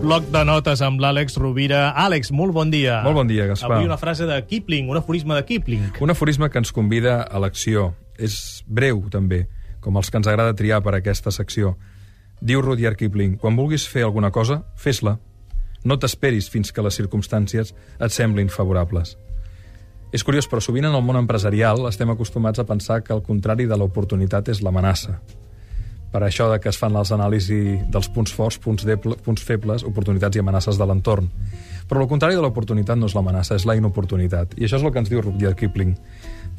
Bloc de notes amb l'Àlex Rovira. Àlex, molt bon dia. Molt bon dia, Gaspar. Avui una frase de Kipling, un aforisme de Kipling. Un aforisme que ens convida a l'acció. És breu, també, com els que ens agrada triar per aquesta secció. Diu Rudyard Kipling, quan vulguis fer alguna cosa, fes-la. No t'esperis fins que les circumstàncies et semblin favorables. És curiós, però sovint en el món empresarial estem acostumats a pensar que el contrari de l'oportunitat és l'amenaça. Per això de que es fan les anàlisis dels punts forts, punts, deble, punts febles, oportunitats i amenaces de l'entorn. Però el contrari de l'oportunitat no és l'amenaça, és la inoportunitat. I això és el que ens diu Rudyard Kipling.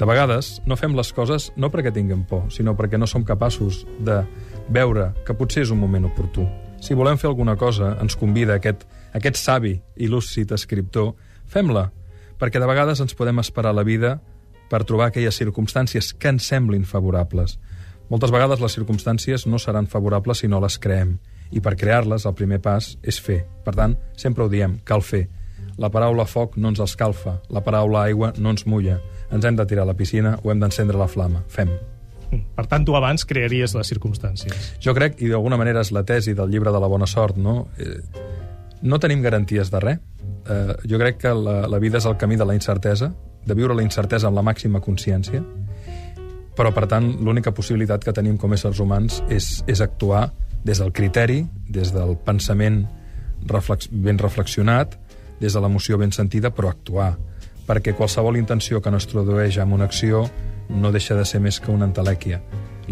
De vegades no fem les coses no perquè tinguem por, sinó perquè no som capaços de veure que potser és un moment oportú. Si volem fer alguna cosa, ens convida aquest, aquest savi i lúcid escriptor, fem-la, perquè de vegades ens podem esperar la vida per trobar aquelles circumstàncies que ens semblin favorables. Moltes vegades les circumstàncies no seran favorables si no les creem, i per crear-les el primer pas és fer. Per tant, sempre ho diem, cal fer. La paraula foc no ens escalfa, la paraula aigua no ens mulla. Ens hem de tirar a la piscina o hem d'encendre la flama. Fem. Per tant, tu abans crearies les circumstàncies. Jo crec, i d'alguna manera és la tesi del llibre de la bona sort, no? Eh, no tenim garanties de res. Eh, jo crec que la, la vida és el camí de la incertesa, de viure la incertesa amb la màxima consciència, però, per tant, l'única possibilitat que tenim com éssers humans és, és actuar des del criteri, des del pensament reflex, ben reflexionat, des de l'emoció ben sentida, però actuar. Perquè qualsevol intenció que no es tradueix en una acció no deixa de ser més que una entelèquia.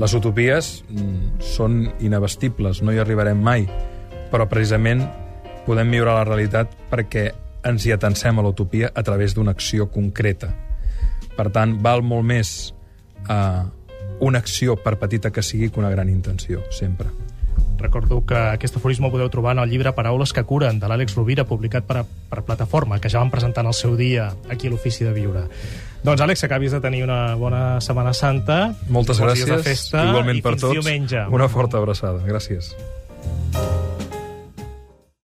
Les utopies mm, són inabestibles, no hi arribarem mai, però precisament podem viure la realitat perquè ens hi atensem a l'utopia a través d'una acció concreta. Per tant, val molt més eh, una acció, per petita que sigui, que una gran intenció, sempre. Recordo que aquest aforisme ho podeu trobar en el llibre Paraules que curen, de l'Àlex Rovira, publicat per, per Plataforma, que ja van presentar en el seu dia aquí a l'Ofici de Viure. Doncs, Àlex, acabis de tenir una bona Setmana Santa. Moltes gràcies, festa, igualment per tots. diumenge. Una forta abraçada. Gràcies.